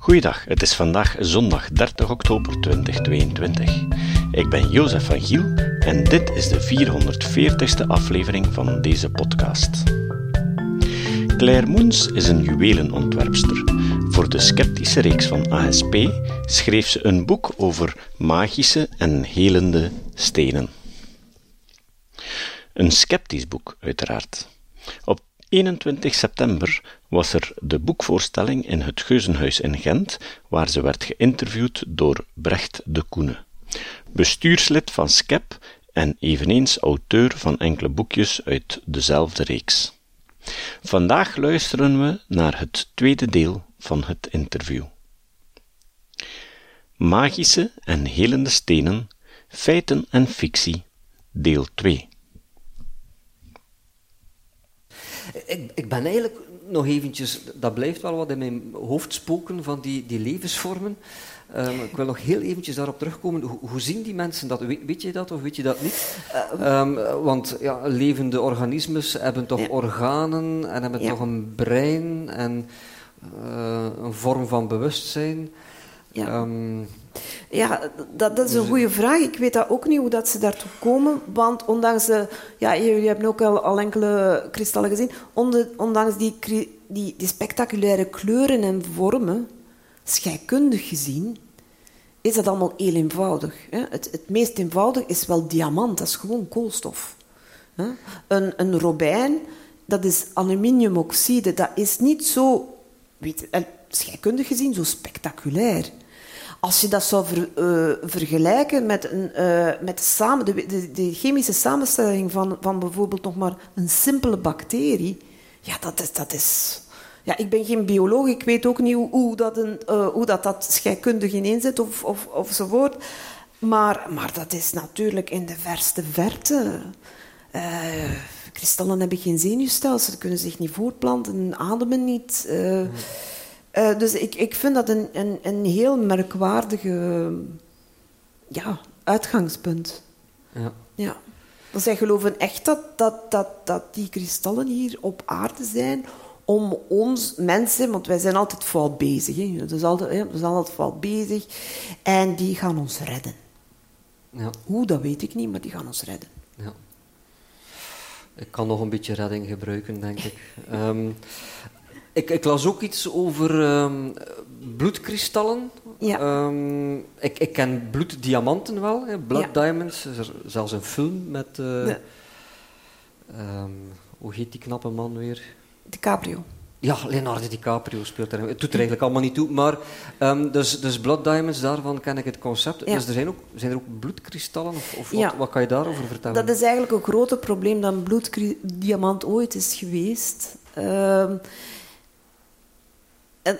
Goeiedag, het is vandaag zondag 30 oktober 2022. Ik ben Jozef van Giel en dit is de 440ste aflevering van deze podcast. Claire Moens is een juwelenontwerpster. Voor de sceptische reeks van ASP schreef ze een boek over magische en helende stenen. Een sceptisch boek, uiteraard. Op 21 september was er de boekvoorstelling in het Geuzenhuis in Gent, waar ze werd geïnterviewd door Brecht de Koene, bestuurslid van SCEP en eveneens auteur van enkele boekjes uit dezelfde reeks. Vandaag luisteren we naar het tweede deel van het interview. Magische en helende stenen, feiten en fictie, deel 2. Ik, ik ben eigenlijk nog eventjes, dat blijft wel wat in mijn hoofd spoken van die, die levensvormen. Um, ik wil nog heel eventjes daarop terugkomen. Hoe, hoe, zien die mensen dat? Weet, weet, je dat of weet je dat niet? Um, want ja, levende organismes hebben toch ja. organen en hebben ja. toch een brein en uh, een vorm van bewustzijn. Ja. Um, ja, dat, dat, is een goede vraag. Ik weet dat ook niet hoe dat ze daartoe komen. Want ondanks de... Ja, jullie hebben ook al, al enkele kristallen gezien. Ondanks die, die, die spectaculaire kleuren en vormen, scheikundig gezien, is dat allemaal heel eenvoudig. Hè? Het, het meest eenvoudig is wel diamant. Dat is gewoon koolstof. Hè? Een, een robijn, dat is aluminiumoxide. Dat is niet zo... Weet, scheikundig gezien zo spectaculair. Als je dat zou ver, uh, vergelijken met, een, uh, met de, samen, de, de, de, chemische samenstelling van, van bijvoorbeeld nog maar een simpele bacterie, ja, dat is, dat is... Ja, ik ben geen bioloog, ik weet ook niet hoe, hoe, dat, een, uh, scheikundig of, of, ofzovoort. Maar, maar dat is natuurlijk in de verste verte. kristallen hebben geen zenuwstelsel, ze kunnen zich niet voortplanten, ademen niet. Mm. Uh, dus ik, ik vind dat een, een, een heel merkwaardige ja, uitgangspunt. Ja. ja. Dus zij geloven echt dat, dat, dat, dat die kristallen hier op aarde zijn om ons mensen, want wij zijn altijd fout bezig. Hè. Dus altijd, hè, we zijn altijd fout bezig. En die gaan ons redden. Ja. Hoe, dat weet ik niet, maar die gaan ons redden. Ja. Ik kan nog een beetje redding gebruiken, denk ik. um, ik, ik, las ook iets over um, bloedkristallen. Ja. Um, ik, ik, ken bloeddiamanten wel, hè, blood ja. diamonds. Er is zelfs een film met... Uh, ja. um, hoe heet die knappe man weer? DiCaprio. Ja, Leonardo DiCaprio speelt er. Het doet er eigenlijk allemaal niet toe. Maar dus, dus blood diamonds, daarvan ken ik het concept. Dus er zijn, ook, zijn er ook bloedkristallen? Of, of wat, wat, kan je daarover vertellen? Dat is eigenlijk een groter probleem dan bloeddiamant ooit is geweest.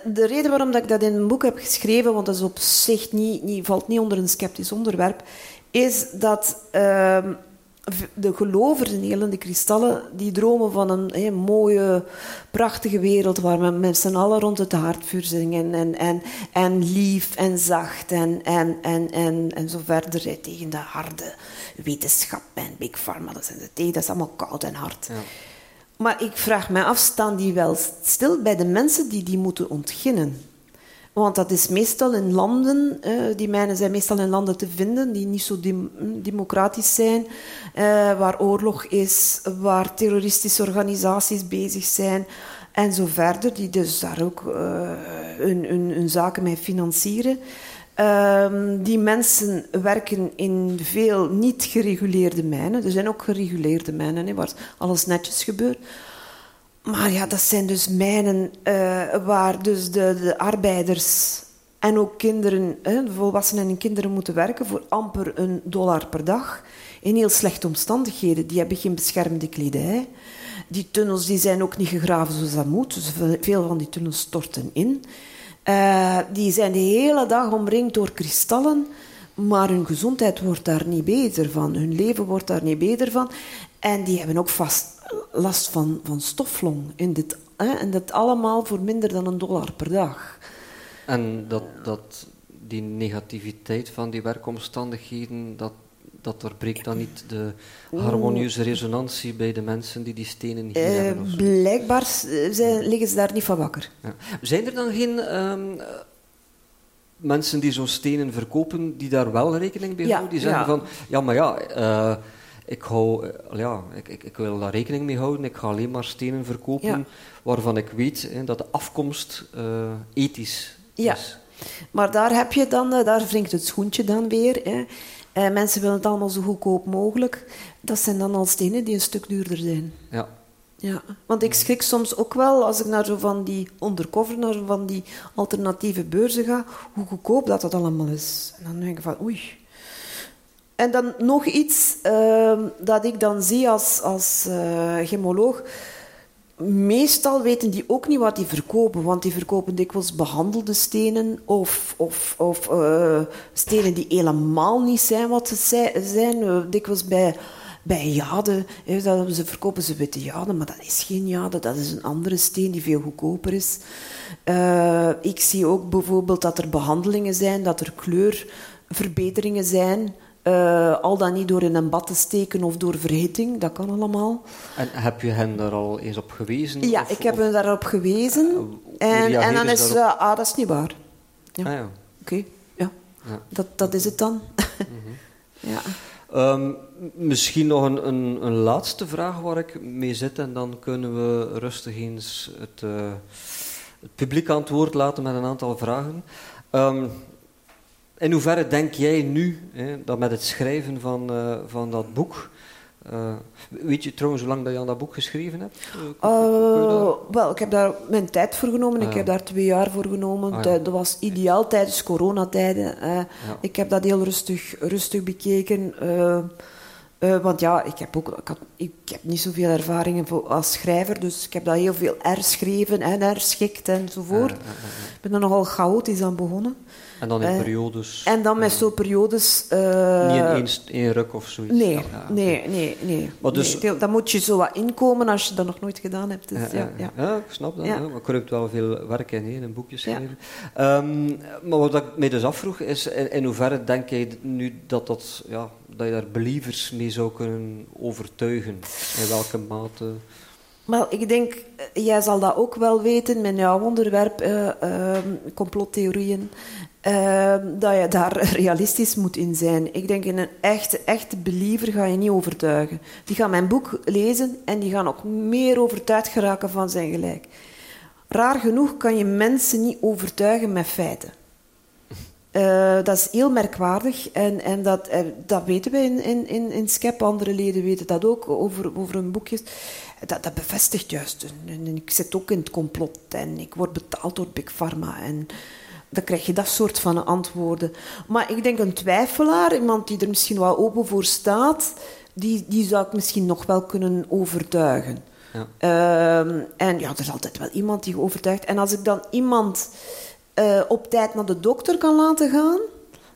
De reden waarom dat ik dat in een boek heb geschreven, want dat is op zich niet, niet, valt niet onder een sceptisch onderwerp, is dat uh, de gelovers in de kristallen, die dromen van een mooie, prachtige wereld waar met z'n allen rond het haardvuur zingen en, en, en lief en zacht en, en, en, en, en zo verder tegen de harde wetenschap en big pharma. Dat, zijn de dat is allemaal koud en hard. Ja. Maar ik vraag me af, staan die wel stil bij de mensen die die moeten ontginnen? Want dat is meestal in landen, eh, die mijnen zijn meestal in landen te vinden die niet zo dem democratisch zijn, eh, waar oorlog is, waar terroristische organisaties bezig zijn en zo verder, die dus daar ook uh, hun, hun zaken mee financieren. Um, die mensen werken in veel niet gereguleerde mijnen. Er zijn ook gereguleerde mijnen waar alles netjes gebeurt. Maar ja, dat zijn dus mijnen uh, waar dus de, de, arbeiders en ook kinderen, volwassenen en kinderen moeten werken voor amper een dollar per dag. In heel slechte omstandigheden. Die hebben geen beschermde kledij. Die tunnels die zijn ook niet gegraven zoals dat moet. Dus veel van die tunnels storten in. Uh, die zijn de hele dag omringd door kristallen, maar hun gezondheid wordt daar niet beter van. Hun leven wordt daar niet beter van. En die hebben ook vast last van, van stoflong. In dit? En dat allemaal voor minder dan een dollar per dag. En dat, dat die negativiteit van die werkomstandigheden, dat, dat doorbreekt dan niet de harmonieuze resonantie bij de mensen die die stenen hier uh, hebben? Blijkbaar zijn, liggen ze daar niet van wakker. Ja. Zijn er dan geen um, mensen die zo'n stenen verkopen, die daar wel rekening mee Ja, houden. Die zeggen ja. van, ja, maar ja, eh, ik, hou, eh, ja ik, ik, ik wil daar rekening mee houden. Ik ga alleen maar stenen verkopen Ja. waarvan ik weet hè, dat de afkomst eh, ethisch Ja. is. Maar daar heb je dan, eh, daar wringt het schoentje dan weer. Hè. Eh, mensen willen het allemaal zo goedkoop mogelijk. Dat zijn dan al stenen die een stuk duurder zijn. Ja. Ja, want ik schrik soms ook wel als ik naar zo van die undercover, naar zo van die alternatieve beurzen ga, hoe goedkoop dat dat allemaal is. En dan denk ik van, oei. En dan nog iets ehm, dat ik dan zie als, als eh, gemoloog. Meestal weten die ook niet wat die verkopen, want die verkopen dikwijls behandelde stenen of, of, of eh, stenen die helemaal niet zijn wat ze zij- zijn. Eh, dikwijls bij, bij jade, ze verkopen ze witte jade, maar dat is geen jade, dat is een andere steen die veel goedkoper is. Eh, ik zie ook bijvoorbeeld dat er behandelingen zijn, dat er kleurverbeteringen zijn. Eh, al dan niet door in een bad te steken of door verhitting, dat kan allemaal. En heb je hen daar al eens op gewezen? Ja, Of- ik heb hem daarop gewezen. hoe en, en dan is daarop? eh, ah, dat is niet waar. Ja. Ah, ja. Oké, ja. Ja. Dat, dat is het dan. ja. Ehm, misschien nog een, een, een laatste vraag waar ik mee zit en dan kunnen we rustig eens het, eh, het publiek aan het woord laten met een aantal vragen. Ehm, in hoeverre denk jij nu hè, dat met het schrijven van, eh, van dat boek... eh, weet je trouwens hoe lang dat je aan dat boek geschreven hebt? Eh, Eh, wel, ik heb daar mijn tijd voor genomen. Ah, Ik ja. heb daar twee jaar voor genomen. Ah, ja. Dat was ideaal tijdens coronatijden. eh. Ik heb dat heel rustig, rustig bekeken. eh, eh, want ja, ik heb, ook, ik, had, ik heb niet zoveel ervaringen voor- als schrijver. Dus ik heb dat heel veel herschreven en herschikt enzovoort. Ik ben er nogal chaotisch aan begonnen. En dan in Eh, periodes... En dan met ja, zo'n periodes... eh, Niet in één, ruk of zoiets. Nee, Ja, ja, oké. nee, nee, nee. Maar dus- nee. Dan moet je zo wat inkomen als je dat nog nooit gedaan hebt. Dus, Ja, ja, ja, ik snap dat. Ja. Maar kruipt wel veel werk in, in een boekje schrijven. Ehm, maar wat ik mij dus afvroeg, is in, in hoeverre denk jij nu dat, dat, ja, dat je daar believers mee zou kunnen overtuigen? In welke mate? Maar ik denk, eh, jij zal dat ook wel weten met jouw onderwerp, eh, ehm, complottheorieën, ehm, dat je daar realistisch moet in zijn. Ik denk, een echte, echte believer ga je niet overtuigen. Die gaan mijn boek lezen en die gaan ook meer overtuigd geraken van zijn gelijk. Raar genoeg kan je mensen niet overtuigen met feiten. Eh, dat is heel merkwaardig en, en dat, eh, dat weten we in, in, in, in SCEP. Andere leden weten dat ook over, over hun boekjes. Dat, dat bevestigt juist. En, en ik zit ook in het complot en ik word betaald door Big Pharma. En dan krijg je dat soort van antwoorden. Maar ik denk een twijfelaar, iemand die er misschien wel open voor staat, die, die zou ik misschien nog wel kunnen overtuigen. Ja. Ehm, en ja, er is altijd wel iemand die overtuigt. En als ik dan iemand eh, op tijd naar de dokter kan laten gaan,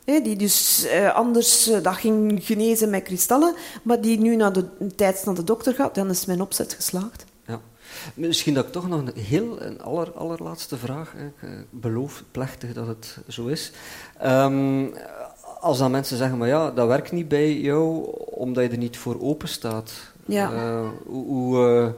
hè, die dus eh, anders eh, dat ging genezen met kristallen, maar die nu naar de, tijds naar de dokter gaat, dan is mijn opzet geslaagd. Ja. Misschien dat ik toch nog een heel een aller, allerlaatste vraag. hè. Ik beloof plechtig dat het zo is. Ehm, als dan mensen zeggen, maar ja, dat werkt niet bij jou omdat je er niet voor open staat. Ja. Hoe, hoe,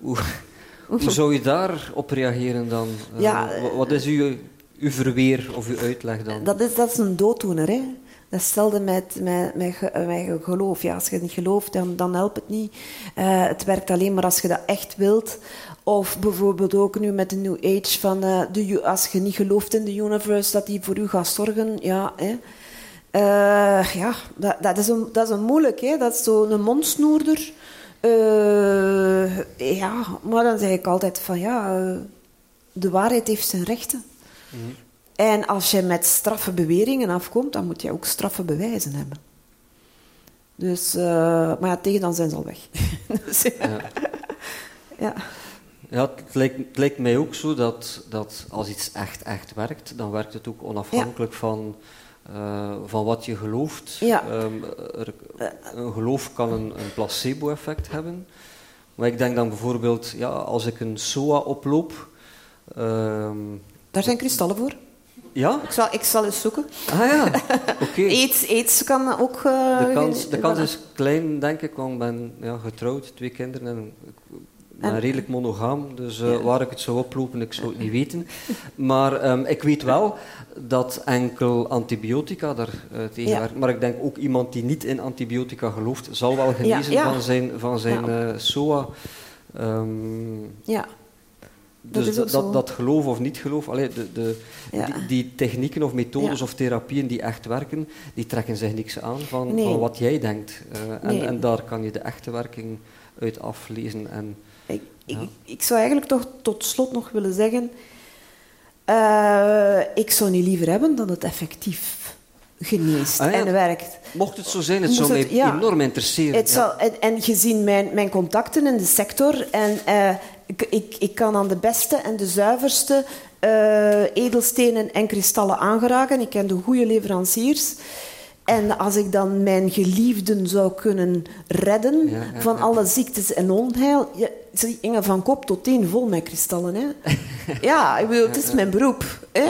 hoe, hoe zou je daarop reageren dan? Ja, wa- wat is uw, uw verweer of uw uitleg dan? Dat is, dat is een dooddoener, hè. Dat is hetzelfde met, met, ge- met geloof. Ja, als je niet gelooft, dan, dan helpt het niet. Eh, het werkt alleen maar als je dat echt wilt. Of bijvoorbeeld ook nu met de New Age, van, eh, de, als je niet gelooft in de universe, dat die voor u gaat zorgen. Ja, hè. Eh, ja dat, dat, is een, dat is een moeilijk, hè. Dat is zo'n mondsnoerder. Eh, ja, maar dan zeg ik altijd van, ja, eh, de waarheid heeft zijn rechten. En als je met straffe beweringen afkomt, dan moet je ook straffe bewijzen hebben. Dus, eh, maar ja, tegen dan zijn ze al weg. dus, ja. Ja. ja. Ja, het lijkt, het lijkt mij ook zo dat, dat als iets echt, echt werkt, dan werkt het ook onafhankelijk van, eh, van wat je gelooft. Ehm, er- een geloof kan een, een placebo-effect hebben. Maar ik denk dan bijvoorbeeld, ja, als ik een SOA oploop... ehm, Daar zijn kristallen voor. ja? Ik zal, ik zal eens zoeken. Ah ja, oké. Aids, AIDS kan ook... eh, De kans, de kans voilà. is klein, denk ik, want ik ben ja, getrouwd, twee kinderen. En ik ben redelijk monogaam, dus uh, waar ik het zou oplopen, ik zou het niet weten. Maar um, ik weet wel dat enkel antibiotica daar uh, tegen ja. werkt. Maar ik denk ook iemand die niet in antibiotica gelooft, zal wel genezen ja, van zijn, van zijn uh, SOA. Um, ja. Dus dat, dat, dat, geloof of niet geloof, allee, de, de, ja. die, die, technieken of methodes ja. of therapieën die echt werken, die trekken zich niks aan van, nee. van wat jij denkt. Uh, en, nee. en, daar kan je de echte werking uit aflezen. En, ik, ja. ik, ik, zou eigenlijk toch tot slot nog willen zeggen, uh, ik zou niet liever hebben dan het effectief geneest ah, en werkt. Mocht het zo zijn, het zou mij enorm interesseren. Het zal, en, en, gezien mijn, mijn contacten in de sector en... Uh, ik, ik, ik, kan aan de beste en de zuiverste uh, edelstenen en kristallen aangeraken. Ik ken de goede leveranciers. En als ik dan mijn geliefden zou kunnen redden ja, ja, van ja. alle ziektes en onheil... Ja, Inge van kop tot teen vol met kristallen. Hè. ja, ik bedoel, het is mijn beroep. Hè.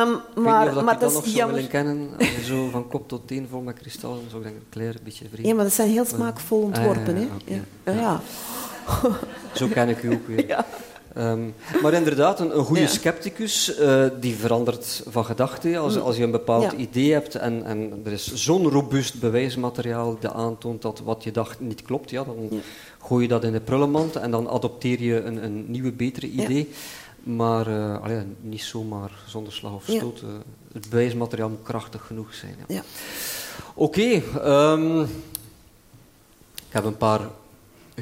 Um, maar, ik weet maar dat, dat is jammer. willen kennen. Als je zo van kop tot teen vol met kristallen, zou ik denk een klein beetje vriend. Ja, maar dat zijn heel smaakvol ontworpen. Ah, hè. Okay. ja. Zo ken ik u ook weer. Ja. Um, maar inderdaad, een, een goede ja. scepticus uh, die verandert van gedachte. Als, als je een bepaald ja. idee hebt en, en er is zo'n robuust bewijsmateriaal dat aantoont dat wat je dacht niet klopt, ja, dan ja. gooi je dat in de prullenmand en dan adopteer je een, een nieuwe, betere idee. Maar uh, allee, niet zomaar zonder slag of stoot. Uh, het bewijsmateriaal moet krachtig genoeg zijn. Ja. Oké, okay, um, ik heb een paar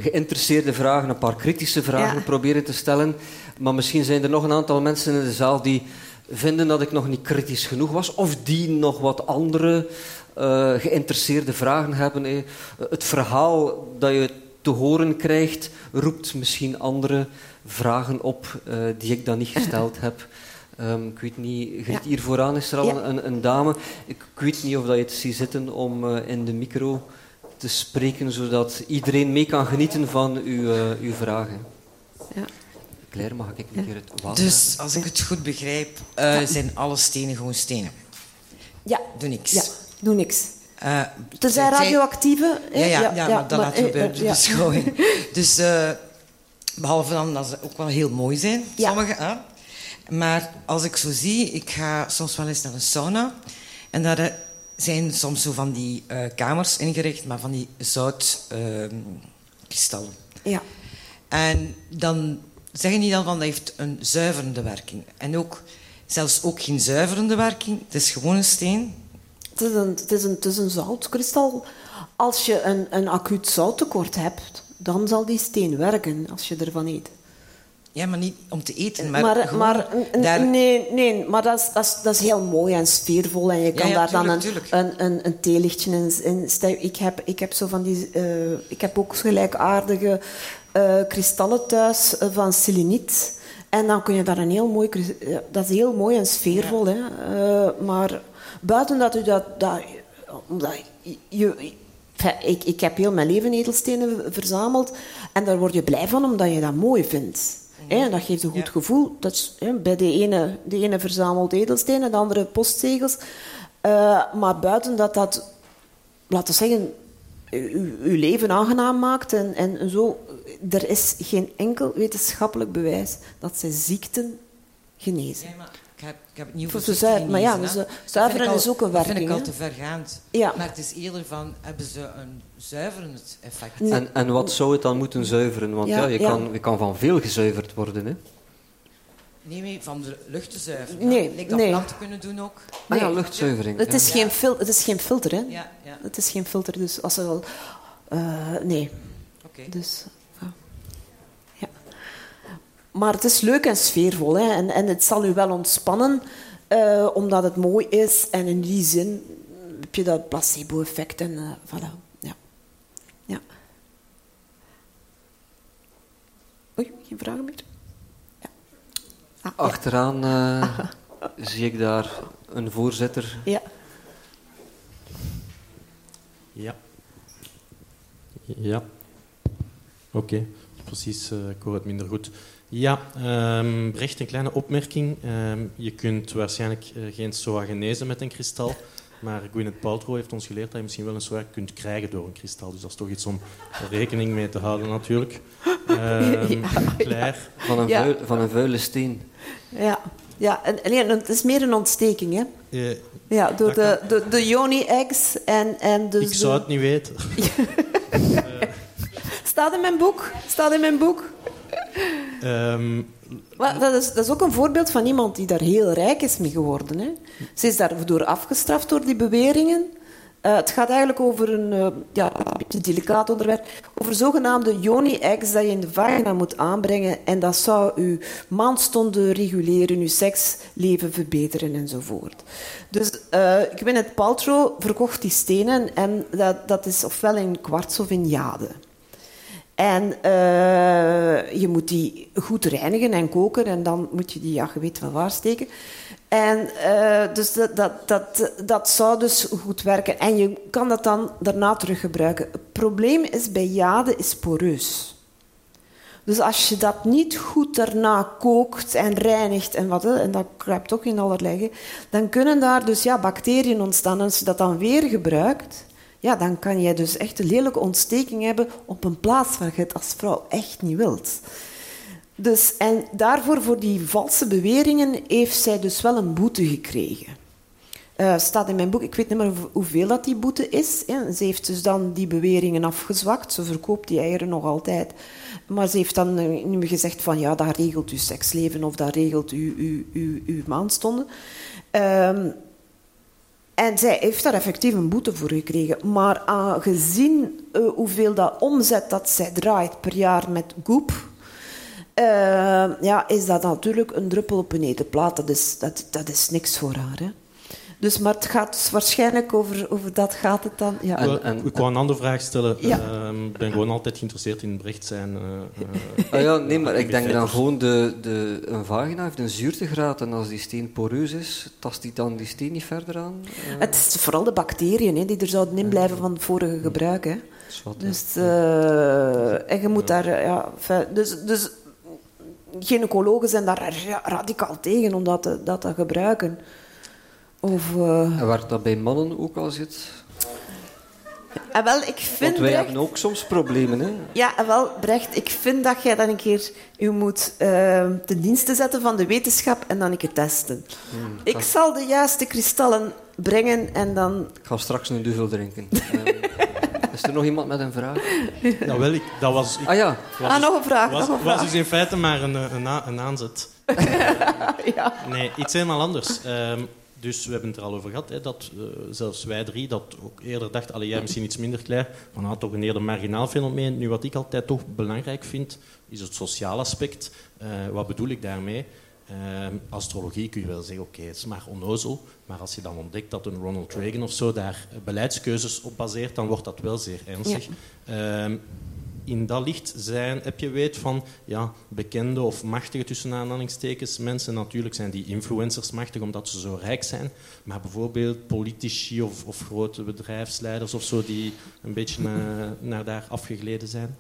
geïnteresseerde vragen, een paar kritische vragen ja. proberen te stellen. Maar misschien zijn er nog een aantal mensen in de zaal die vinden dat ik nog niet kritisch genoeg was, of die nog wat andere uh, geïnteresseerde vragen hebben. Eh. Het verhaal dat je te horen krijgt, roept misschien andere vragen op uh, die ik dan niet gesteld heb. Um, ik weet niet, ja. hier vooraan is er al ja. een, een, dame. Ik, ik, weet niet of dat je het ziet zitten om uh, in de micro te spreken, zodat iedereen mee kan genieten van uw, uh, uw vragen. Ja. Claire, mag ik een keer het water Dus als ik het goed begrijp, uh, ja. zijn alle stenen gewoon stenen? Ja. Doe niks? Ja, doe niks. Uh, Tenzij radioactieve... Ja, ja, ja, ja, maar dat laten we bij de beschouwing. Dus behalve dan dat ze ook wel heel mooi zijn, sommige. Hè? Maar als ik zo zie, ik ga soms wel eens naar een sauna en daar zijn soms zo van die uh, kamers ingericht, maar van die zoutkristallen. Uh, ja. En dan zeggen die dan van dat heeft een zuiverende werking. En ook, zelfs ook geen zuiverende werking, het is gewoon een steen. Het is een, het is een, het is een zoutkristal. Als je een, een acuut zouttekort hebt, dan zal die steen werken als je ervan eet. Ja, maar niet om te eten, maar, maar, gewoon maar daar... Nee, nee, maar dat is, dat, is, dat is heel mooi en sfeervol. En je kan ja, ja, daar tuurlijk, dan een, een, een, een theelichtje in, in. Ik heb, ik heb zo van die... Uh, ik heb ook gelijkaardige uh, kristallen thuis uh, van seleniet. En dan kun je daar een heel mooi... Dat is heel mooi en sfeervol. Hè. maar buiten dat u dat... dat je, je ik, ik heb heel mijn leven edelstenen verzameld. En daar word je blij van, omdat je dat mooi vindt. En dat geeft een goed ja. gevoel. Dat is, hè, bij de ene, de ene verzamelt edelstenen, de andere postzegels. Uh, maar buiten dat dat, laten we zeggen, uw leven aangenaam maakt en, en zo. Er is geen enkel wetenschappelijk bewijs dat ze ziekten genezen. Ja, ik heb het niet over zuiveren. Maar ja, dus, zuiveren is ook een werking. Dat vind ik al te vergaand. Ja. Maar het is eerder van, hebben ze een zuiverend effect? Nee. En, en wat zou het dan moeten zuiveren? Want ja, ja, je, ja. Kan, je kan van veel gezuiverd worden, hè? Nee, nee, van de lucht te zuiveren. Nee, Lijkt dat nee. planten kunnen doen ook? Ah ja, luchtzuivering. Het is, geen, fil het is geen filter, hè? Ja, ja. Het is geen filter, dus als er wel... Uh, nee. Oké. Okay. Dus... Maar het is leuk en sfeervol, hè? En, en het zal u wel ontspannen, uh, omdat het mooi is. En in die zin heb je dat placebo-effect en uh, voilà. Ja. ja. Oei, geen vragen meer? Ja. Ah, Achteraan uh, zie ik daar een voorzitter. Ja. Ja. Ja. Oké, okay. precies, uh, ik hoor het minder goed. Ja, um, Brecht, een kleine opmerking. Um, je kunt waarschijnlijk uh, geen SOA genezen met een kristal, maar Gwyneth Paltrow heeft ons geleerd dat je misschien wel een SOA kunt krijgen door een kristal. Dus dat is toch iets om rekening mee te houden natuurlijk. Um, ja. Van een, vuil, van een vuile steen. Ja, ja en, en, het is meer een ontsteking, hè? Ja, ja door de, de, de yoni-eggs en, en dus Ik zou het niet weten. Staat in mijn boek. Staat in mijn boek. Um, dat, is, dat is ook een voorbeeld van iemand die daar heel rijk is mee geworden. Hè. Ze is daardoor afgestraft door die beweringen. Uh, het gaat eigenlijk over een, uh, ja, een beetje delicaat onderwerp. Over zogenaamde yoni-eggs dat je in de vagina moet aanbrengen. En dat zou je maandstonden reguleren, je seksleven verbeteren enzovoort. Dus uh, het Paltrow verkocht die stenen. En dat, dat is ofwel in kwarts of in jade. En uh, je moet die goed reinigen en koken en dan moet je die, ja, je weet van waar steken. En uh, dus dat, dat, dat, dat zou dus goed werken. En je kan dat dan daarna teruggebruiken. Het probleem is bij jade is poreus. Dus als je dat niet goed daarna kookt en reinigt en wat, en dat kruipt ook in allerlei, dan kunnen daar dus ja, bacteriën ontstaan. En als je dat dan weer gebruikt, ja, dan kan je dus echt een lelijke ontsteking hebben op een plaats waar je het als vrouw echt niet wilt. Dus, en daarvoor, voor die valse beweringen, heeft zij dus wel een boete gekregen. Uh, staat in mijn boek, ik weet niet meer hoeveel dat die boete is. Ze heeft dus dan die beweringen afgezwakt. Ze verkoopt die eieren nog altijd. Maar ze heeft dan niet meer gezegd van ja, dat regelt uw seksleven of dat regelt uw, uw, uw. Uh, en zij heeft daar effectief een boete voor gekregen. Maar aangezien uh, hoeveel dat omzet dat zij draait per jaar met Goop, uh, ja, is dat natuurlijk een druppel op een etenplaat. Dat is, dat, dat is niks voor haar. Hè. Dus, maar het gaat dus waarschijnlijk over, over dat gaat het dan. Ja. En, en, ik wou een andere vraag stellen. Ja. Ehm, ik ben gewoon altijd geïnteresseerd in bericht zijn. Uh, ah, ja, nee, maar ik denk dan gewoon de, de, een vagina heeft een zuurtegraad en als die steen poreus is, tast die dan die steen niet verder aan? Uh... Het is vooral de bacteriën hè, die er zouden in blijven van het vorige gebruik. Hè. dus, uh, en je moet daar... Ja, dus, dus gynaecologen zijn daar radicaal tegen om dat te, dat te gebruiken. Of, uh... En waar dat bij mannen ook al zit? En wel, ik vind Want wij hebben ook soms problemen, hè? Ja, en wel, Brecht, ik vind dat jij dan een keer u moet uh, ten dienste zetten van de wetenschap en dan een keer testen. Hmm, ik zal de juiste kristallen brengen en dan... Ik ga straks een duvel drinken. uh, is er nog iemand met een vraag? Nou, wel, ik, dat was... Ik, ah ja. Was, ah, nog een vraag. Was, nog een vraag. was dus in feite maar een, een, een aanzet. ja. Nee, iets helemaal anders. Um, dus we hebben het er al over gehad, hè, dat uh, zelfs wij drie dat ook eerder dachten, allee, jij misschien iets minder klaar, van nou, toch een eerder marginaal fenomeen. Nu, wat ik altijd toch belangrijk vind, is het sociale aspect. Uh, wat bedoel ik daarmee? Uh, astrologie kun je wel zeggen, oké, okay, het is maar onnozel. Maar als je dan ontdekt dat een Ronald Reagan of zo daar beleidskeuzes op baseert, dan wordt dat wel zeer ernstig. Ja. In dat licht zijn, heb je weet van ja, bekende of machtige tussen aanhalingstekens mensen. Natuurlijk zijn die influencers machtig omdat ze zo rijk zijn. Maar bijvoorbeeld politici of, of grote bedrijfsleiders of zo die een beetje naar, daar afgegleden zijn?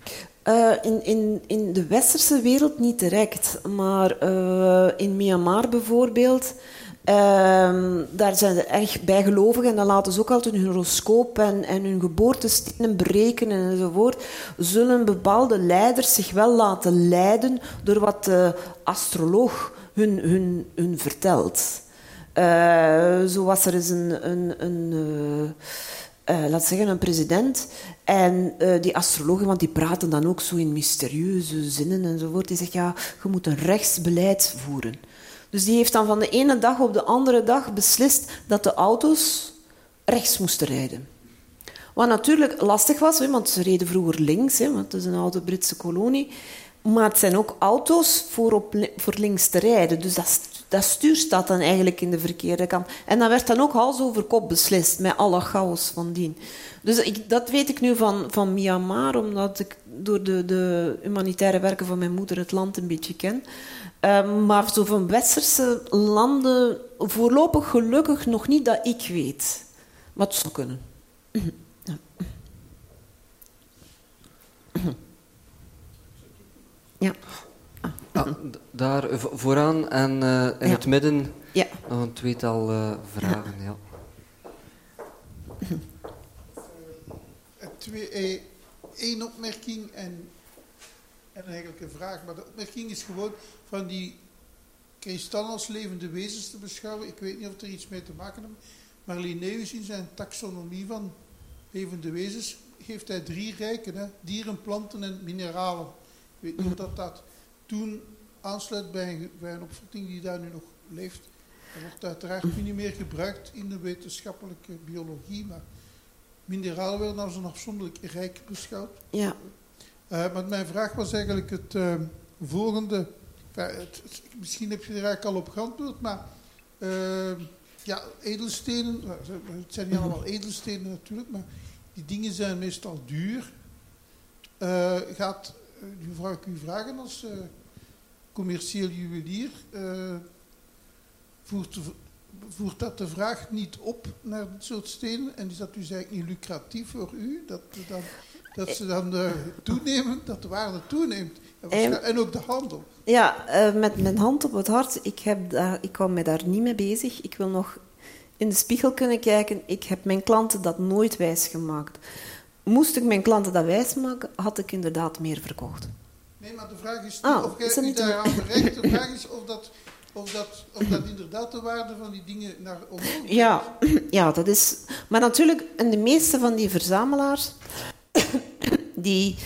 Uh, in, in, in de westerse wereld niet direct. Maar uh, in Myanmar bijvoorbeeld Uh, daar zijn ze echt bijgelovig en dan laten ze ook altijd hun horoscoop en, en hun geboortestenen berekenen enzovoort. Zullen bepaalde leiders zich wel laten leiden door wat de astroloog hun, hun, hun vertelt. Uh, zo was er eens een, een, een uh, laat zeggen, een president. En die astrologen, want die praten dan ook zo in mysterieuze zinnen enzovoort, die zegt ja, je moet een rechtsbeleid voeren. Dus die heeft dan van de ene dag op de andere dag beslist dat de auto's rechts moesten rijden. Wat natuurlijk lastig was, want ze reden vroeger links, want het is een oude Britse kolonie. Maar het zijn ook auto's voor, op, voor links te rijden. Dus dat, dat stuur staat dan eigenlijk in de verkeerde kant. En dat werd dan ook hals over kop beslist, met alle chaos van dien. Dus ik, dat weet ik nu van, van Myanmar, omdat ik door de, de humanitaire werken van mijn moeder het land een beetje ken. Um, maar zo van westerse landen voorlopig gelukkig nog niet dat ik weet. Wat zou kunnen. Ja. Ah, daar vooraan en uh, in ja. het midden ja. nog een tweetal uh, vragen. Ja. Twee, eh, één opmerking en en eigenlijk een vraag. Maar de opmerking is gewoon van die kristallen als levende wezens te beschouwen. Ik weet niet of er iets mee te maken heeft. Maar Linnaeus in zijn taxonomie van levende wezens geeft hij drie rijken. Hè? Dieren, planten en mineralen. Ik weet niet of dat, dat toen aansluit bij een, bij opvatting die daar nu nog leeft. Dat wordt uiteraard niet meer gebruikt in de wetenschappelijke biologie, maar mineralen werden als een afzonderlijk rijk beschouwd. Ja. Uh, maar mijn vraag was eigenlijk het uh, volgende. het, misschien heb je er eigenlijk al op geantwoord, maar uh, ja, edelstenen, het zijn niet allemaal edelstenen natuurlijk, maar die dingen zijn meestal duur. gaat, nu vraag ik u vragen als commercieel juwelier, voert, voert dat de vraag niet op naar dit soort stenen? En is dat dus eigenlijk niet lucratief voor u? Dat, dan, dat ze dan uh, toenemen, dat de waarde toeneemt. En, en ook de handel. Ja, uh, met mijn hand op het hart, ik, heb daar, ik hou me daar niet mee bezig. Ik wil nog in de spiegel kunnen kijken. Ik heb mijn klanten dat nooit wijs gemaakt. Moest ik mijn klanten dat wijs maken, had ik inderdaad meer verkocht. Nee, maar de vraag is ah, of jij daar daaraan bereikt. De vraag is of dat of dat, of dat inderdaad de waarde van die dingen naar omhoog ja, ja, dat is... Maar natuurlijk, en de meeste van die verzamelaars... die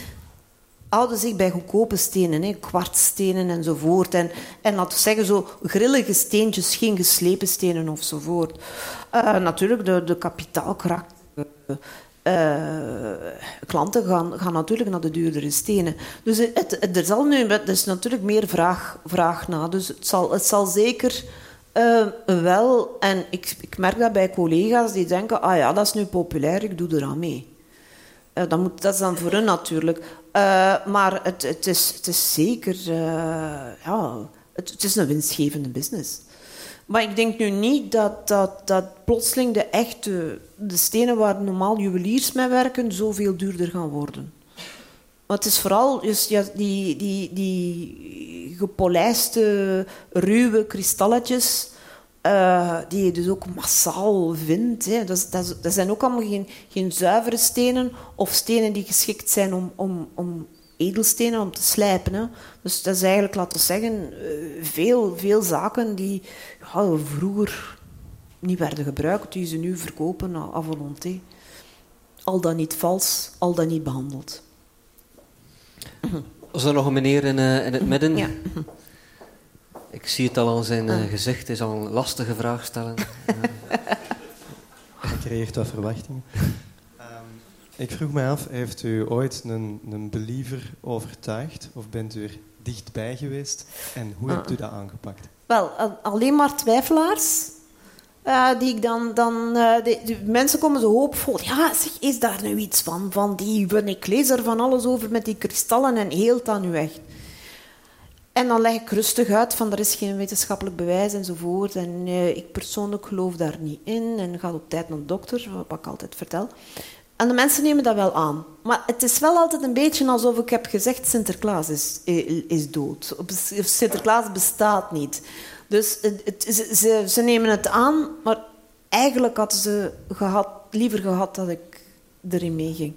houden zich bij goedkope stenen, hè, kwartstenen enzovoort. En, en laten we zeggen, zo grillige steentjes, geen geslepen stenen ofzovoort. Uh, natuurlijk, de, de kapitaalkracht... Uh, klanten gaan, gaan natuurlijk naar de duurdere stenen. Dus het, er zal nu, er is natuurlijk meer vraag, vraag naar. Dus het zal, het zal zeker wel, en ik, ik merk dat bij collega's die denken, ah ja, dat is nu populair, ik doe eraan mee. Uh, dat, moet, dat is dan voor hen natuurlijk. maar het, het, is, het is zeker, ja, het, het is een winstgevende business. Maar ik denk nu niet dat, dat, dat plotseling de echte de stenen waar normaal juweliers mee werken zoveel duurder gaan worden. Maar het is vooral dus, ja, die, die, die gepolijste, ruwe kristalletjes, uh, die je dus ook massaal vindt. Hè. Dat, dat, dat, zijn ook allemaal geen, geen zuivere stenen of stenen die geschikt zijn om, om, om edelstenen om te slijpen. Hè. Dus dat is eigenlijk, laten we zeggen, eh, veel, veel zaken die ja, vroeger niet werden gebruikt, die ze nu verkopen à volonté. Al dan niet vals, al dan niet behandeld. Was er nog een meneer in, uh, in het midden? Ja. Ik zie het al aan zijn uh, gezicht, hij zal een lastige vraag stellen. Hij creëert wat verwachtingen. Ik vroeg me af, heeft u ooit een, een believer overtuigd? Of bent u er dichtbij geweest? En hoe hebt u dat aangepakt? Wel, alleen maar twijfelaars. Uh, die ik dan, dan uh, die, mensen komen zo hoopvol. Ja, zeg, is daar nu iets van? Van die, ik lees er van alles over met die kristallen en heelt dat nu echt? En dan leg ik rustig uit van er is geen wetenschappelijk bewijs enzovoort. En uh, ik persoonlijk geloof daar niet in. En ga op tijd naar de dokter, wat ik altijd vertel. En de mensen nemen dat wel aan. Maar het is wel altijd een beetje alsof ik heb gezegd Sinterklaas is, is dood. Sinterklaas bestaat niet. Dus het, ze, ze, nemen het aan, maar eigenlijk hadden ze gehad, liever gehad dat ik erin meeging.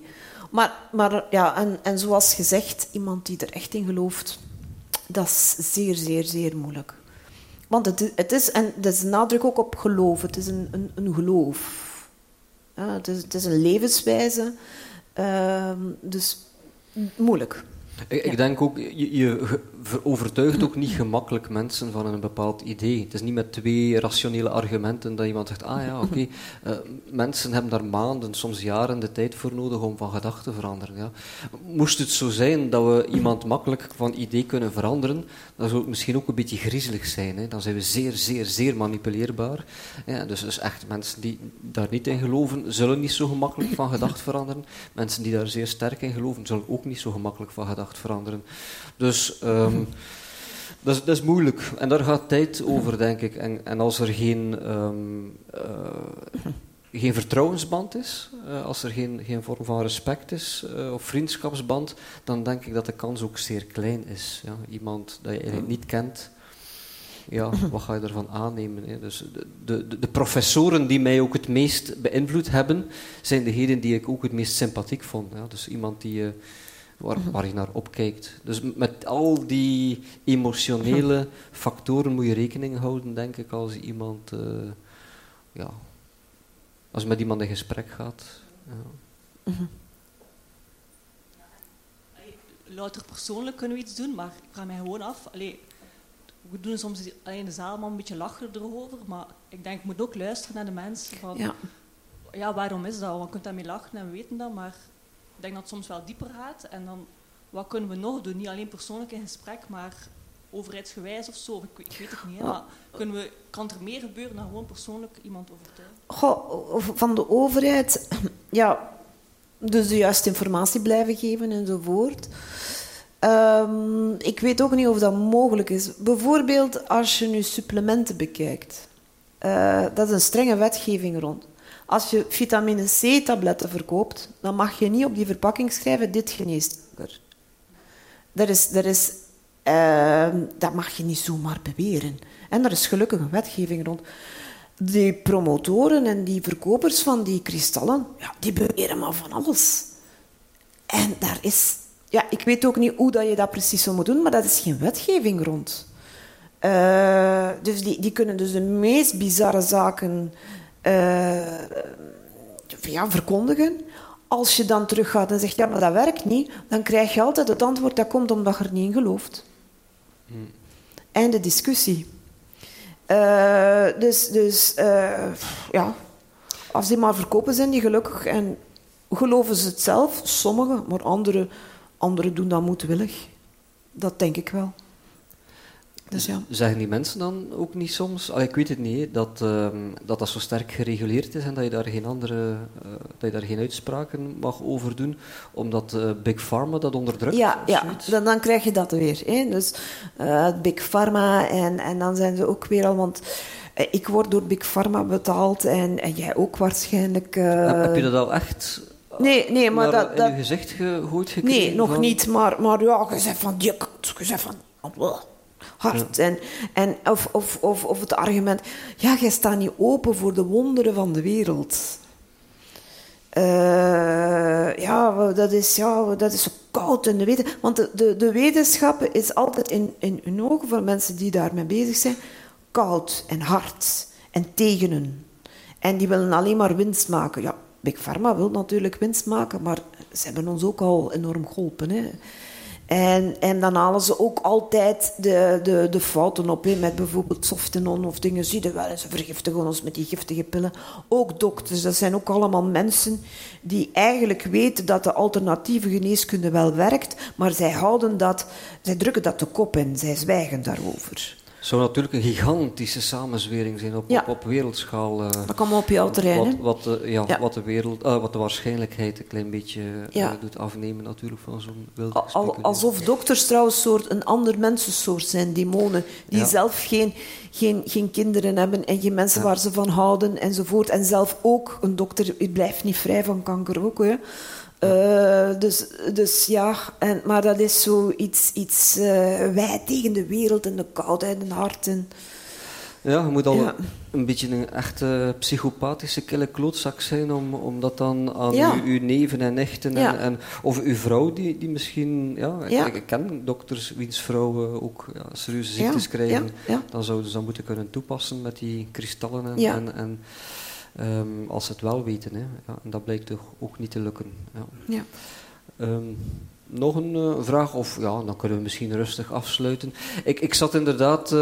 Maar, maar ja, en, en zoals gezegd, iemand die er echt in gelooft, dat is zeer, zeer, zeer moeilijk. Want het, het is, en dat is nadruk ook op geloof, het is een, een, een geloof. Ja, het, is, het, is, een levenswijze. Uh, dus moeilijk. Ik, ik denk ook, je, je overtuigt ook niet gemakkelijk mensen van een bepaald idee. Het is niet met twee rationele argumenten dat iemand zegt, ah ja, oké. Okay. Uh, mensen hebben daar maanden, soms jaren de tijd voor nodig om van gedachten te veranderen. Ja. Moest het zo zijn dat we iemand makkelijk van idee kunnen veranderen, dan zou het misschien ook een beetje griezelig zijn. Hè. Dan zijn we zeer, zeer, zeer manipuleerbaar. Ja, dus, dus echt, mensen die daar niet in geloven, zullen niet zo gemakkelijk van gedachten veranderen. Mensen die daar zeer sterk in geloven, zullen ook niet zo gemakkelijk van gedachten veranderen. Dus um, dat, is, dat, is, moeilijk. En daar gaat tijd over, denk ik. En, en als er geen, um, geen vertrouwensband is, uh, als er geen, geen vorm van respect is uh, of vriendschapsband, dan denk ik dat de kans ook zeer klein is. Ja? Iemand dat je eigenlijk niet kent, ja, wat ga je ervan aannemen? Hè? Dus de, de, de, professoren die mij ook het meest beïnvloed hebben, zijn degenen die ik ook het meest sympathiek vond. Dus iemand die waar, mhm. waar je naar opkijkt. Dus met al die emotionele mhm. factoren moet je rekening houden, denk ik, als iemand, uh, ja, als je met iemand in gesprek gaat. Ja. Mm Louter persoonlijk kunnen we iets doen, maar ik vraag mij gewoon af. Allee, we doen soms in de zaal maar een beetje lachen erover, maar ik denk, ik moet ook luisteren naar de mensen. Van, ja. ja, waarom is dat? Want je kunt daarmee lachen en we weten dat, maar denk dat het soms wel dieper gaat. En dan, wat kunnen we nog doen? Niet alleen persoonlijk in gesprek, maar overheidsgewijs of zo. Ik, ik weet het niet. Maar kunnen we, kan er meer gebeuren dan gewoon persoonlijk iemand overtuigen? Van de overheid, ja, dus de juiste informatie blijven geven enzovoort. Um, ik weet ook niet of dat mogelijk is. Bijvoorbeeld als je nu supplementen bekijkt. Uh, dat is een strenge wetgeving rond. Als je vitamine C-tabletten verkoopt, dan mag je niet op die verpakking schrijven: dit geneest kanker. Dat, is, dat, is, uh, dat mag je niet zomaar beweren. En er is gelukkig een wetgeving rond. Die promotoren en die verkopers van die kristallen, ja, die beweren maar van alles. En daar is... Ja, ik weet ook niet hoe dat je dat precies zou moeten doen, maar dat is geen wetgeving rond. Uh, dus die, die kunnen dus de meest bizarre zaken ja, verkondigen. Als je dan teruggaat en zegt, ja, maar dat werkt niet, dan krijg je altijd het antwoord, dat komt omdat je er niet in gelooft. Hmm. Einde discussie. Uh, dus dus uh, ja, als die maar verkopen zijn, die gelukkig. En geloven ze het zelf, sommigen, maar anderen andere doen dat moedwillig. Dat denk ik wel. Dus ja. Zeggen die mensen dan ook niet soms, al, ik weet het niet, dat, uh, dat dat zo sterk gereguleerd is en dat je daar geen andere, uh, dat je daar geen uitspraken mag over doen, omdat uh, Big Pharma dat onderdrukt? Ja, ja dan, dan krijg je dat weer. Hè. Dus uh, Big Pharma en, en dan zijn ze ook weer al, want ik word door Big Pharma betaald en, en jij ook waarschijnlijk. Heb je dat al echt Nee, nee, maar dat, in je gezicht gegooid gekregen? Nee, nog niet, maar, maar ja, je zegt van, je zegt van, hart. En, en of, of, of, of het argument, ja, jij staat niet open voor de wonderen van de wereld. Uh, ja, dat is, ja, dat is zo koud in de wetenschap. Want de, de, de wetenschap is altijd in, in hun ogen van mensen die daarmee bezig zijn, koud en hard en tegen hun. En die willen alleen maar winst maken. Ja, Big Pharma wil natuurlijk winst maken, maar ze hebben ons ook al enorm geholpen. Hè. En, en dan halen ze ook altijd de, de, de fouten op, hè, met bijvoorbeeld softenon of dingen. Zie je wel, ze vergiftigen ons met die giftige pillen. Ook dokters, dat zijn ook allemaal mensen die eigenlijk weten dat de alternatieve geneeskunde wel werkt, maar zij houden dat, zij drukken dat de kop in, zij zwijgen daarover zou natuurlijk een gigantische samenzwering zijn op, op, op, wereldschaal. Uh, dat kan op jouw terrein. Wat, wat, ja, ja, Wat, de wereld, uh, wat de waarschijnlijkheid een klein beetje uh, doet afnemen natuurlijk van zo'n wilde Al, Alsof dokters trouwens soort een ander mensensoort zijn, demonen, die zelf geen, geen, geen kinderen hebben en geen mensen waar ze van houden enzovoort. En zelf ook, een dokter blijft niet vrij van kanker ook. Hè. Uh, dus, dus ja, en, maar dat is zoiets iets, uh, wij tegen de wereld en de koudheid en hart. En, ja, je moet al een beetje een echte psychopathische kille klootzak zijn om, om dat dan aan ja. uw, uw, neven en nichten en, en, of uw vrouw die, die misschien, ja, ik, ik, ken dokters wiens vrouwen ook serieuze ziektes krijgen, dan zouden ze dat moeten kunnen toepassen met die kristallen en, en, en Um, als ze het wel weten. Hè. Ja, en dat blijkt toch ook niet te lukken. Ja. ja. Um, nog een uh, vraag, of ja, dan kunnen we misschien rustig afsluiten. Ik, ik zat inderdaad uh,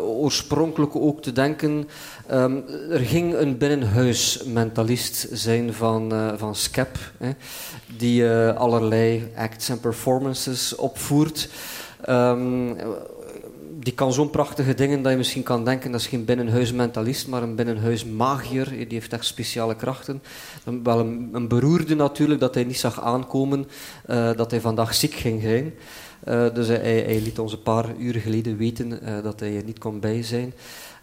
oorspronkelijk ook te denken. Um, er ging een binnenhuismentalist zijn van, uh, van SCEP, hè, die allerlei acts en performances opvoert. Um, die kan zo'n prachtige dingen dat je misschien kan denken dat is geen binnenhuismentalist, maar een binnenhuismagier. Die heeft echt speciale krachten. Wel een, een beroerde natuurlijk dat hij niet zag aankomen uh, dat hij vandaag ziek ging zijn. Uh, dus hij, liet ons een paar uren geleden weten dat hij er niet kon bij zijn.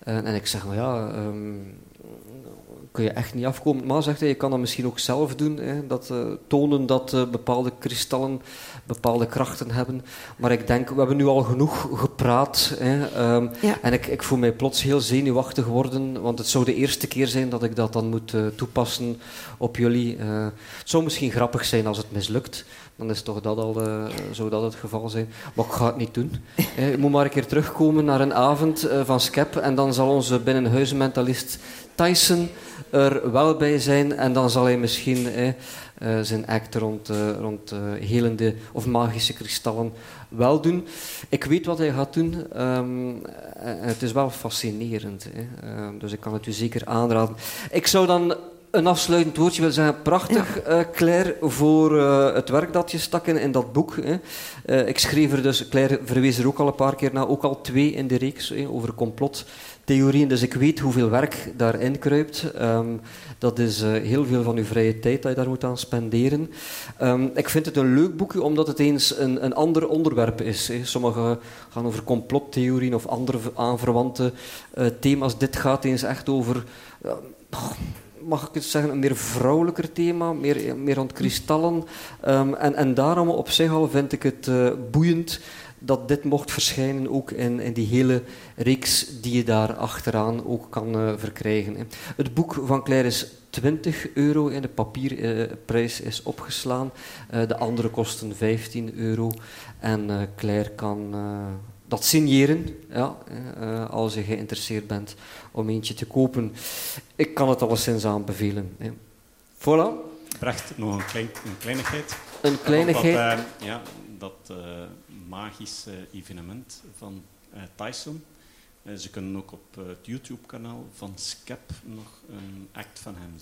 en ik zeg, maar ja, um, kun je echt niet afkomen. Maar zegt hij, je kan dat misschien ook zelf doen. Hè, dat, tonen dat bepaalde kristallen bepaalde krachten hebben. Maar ik denk, we hebben nu al genoeg gepraat. Hè, ehm, En ik, ik voel mij plots heel zenuwachtig worden, want het zou de eerste keer zijn dat ik dat dan moet uh, toepassen op jullie. Het zou misschien grappig zijn als het mislukt, dan is toch dat al, uh, zou dat het geval zijn. Maar ik ga het niet doen. Je moet maar een keer terugkomen naar een avond van Skep en dan zal onze binnenhuizenmentalist Tyson er wel bij zijn en dan zal hij misschien zijn act rond, rond helende of magische kristallen wel doen. Ik weet wat hij gaat doen. Um, het is wel fascinerend. Ehm, dus ik kan het u zeker aanraden. Ik zou dan een afsluitend woordje willen zeggen. Prachtig, ja. uh, Claire, voor uh, het werk dat je stak in, in dat boek. Hè. Uh, ik schreef er dus, Claire verwees er ook al een paar keer naar, ook al twee in de reeks hè, over complot theorieën, dus ik weet hoeveel werk daarin kruipt. Um, dat is heel veel van uw vrije tijd dat je daar moet aan spenderen. Um, ik vind het een leuk boekje omdat het eens een, een ander onderwerp is. Hè. Sommige gaan over complottheorieën of andere aanverwante thema's. Dit gaat eens echt over... mag ik het zeggen, een meer vrouwelijker thema, meer, meer rond kristallen. Um, en, en daarom op zich al vind ik het uh, boeiend dat dit mocht verschijnen ook in, in die hele reeks die je daar achteraan ook kan uh, verkrijgen. Het boek van Claire is 20 euro en de papierprijs is opgeslaan. Uh, de andere kosten 15 euro. En Claire kan dat signeren ja, als je geïnteresseerd bent om eentje te kopen. Ik kan het alleszins aanbevelen. Hè. Voilà. Bracht nog een, klein, een kleinigheid. Een kleinigheid. Dat, ja, dat magisch evenement van uh, Tyson. Uh, ze kunnen ook op uh, het YouTube-kanaal van Skep nog een act van hem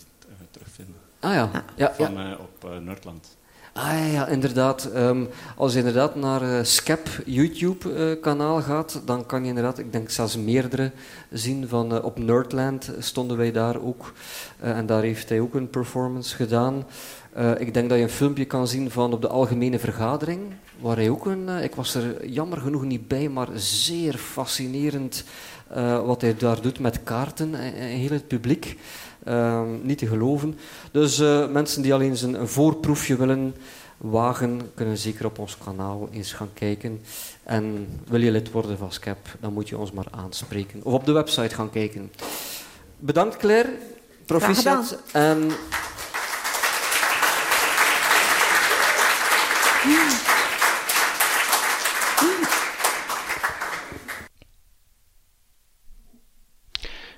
terugvinden. Ah ja, ja, van, ja. op Nerdland. Ah ja, inderdaad. Um, als je inderdaad naar uh, Skep YouTube-kanaal uh, gaat, dan kan je inderdaad, ik denk zelfs meerdere zien. Van, uh, op Nerdland stonden wij daar ook. en daar heeft hij ook een performance gedaan. ik denk dat je een filmpje kan zien van op de algemene vergadering waar hij ook een, ik was er jammer genoeg niet bij, maar zeer fascinerend wat hij daar doet met kaarten en, en heel het publiek. Uh, niet te geloven. Dus uh, mensen die alleen een, een voorproefje willen wagen, kunnen zeker op ons kanaal eens gaan kijken. En wil je lid worden van Scap, dan moet je ons maar aanspreken. Of op de website gaan kijken. Bedankt Claire, proficiat. En...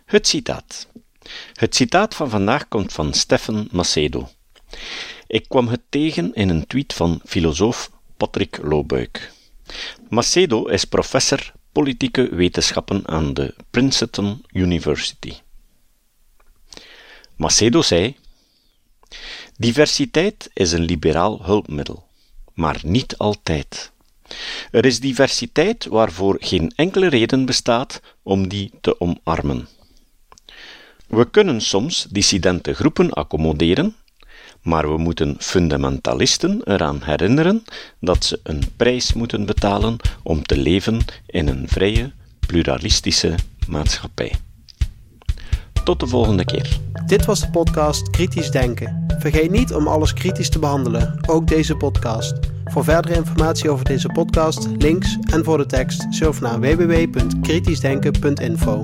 Het citaat. Het citaat van vandaag komt van Stefan Macedo. Ik kwam het tegen in een tweet van filosoof Patrick Loobuik. Macedo is professor politieke wetenschappen aan de Princeton University. Macedo zei: Diversiteit is een liberaal hulpmiddel, maar niet altijd. Er is diversiteit waarvoor geen enkele reden bestaat om die te omarmen. We kunnen soms dissidente groepen accommoderen, maar we moeten fundamentalisten eraan herinneren dat ze een prijs moeten betalen om te leven in een vrije, pluralistische maatschappij. Tot de volgende keer. Dit was de podcast Kritisch Denken. Vergeet niet om alles kritisch te behandelen, ook deze podcast. Voor verdere informatie over deze podcast, links en voor de tekst, surf naar www.kritischdenken.info.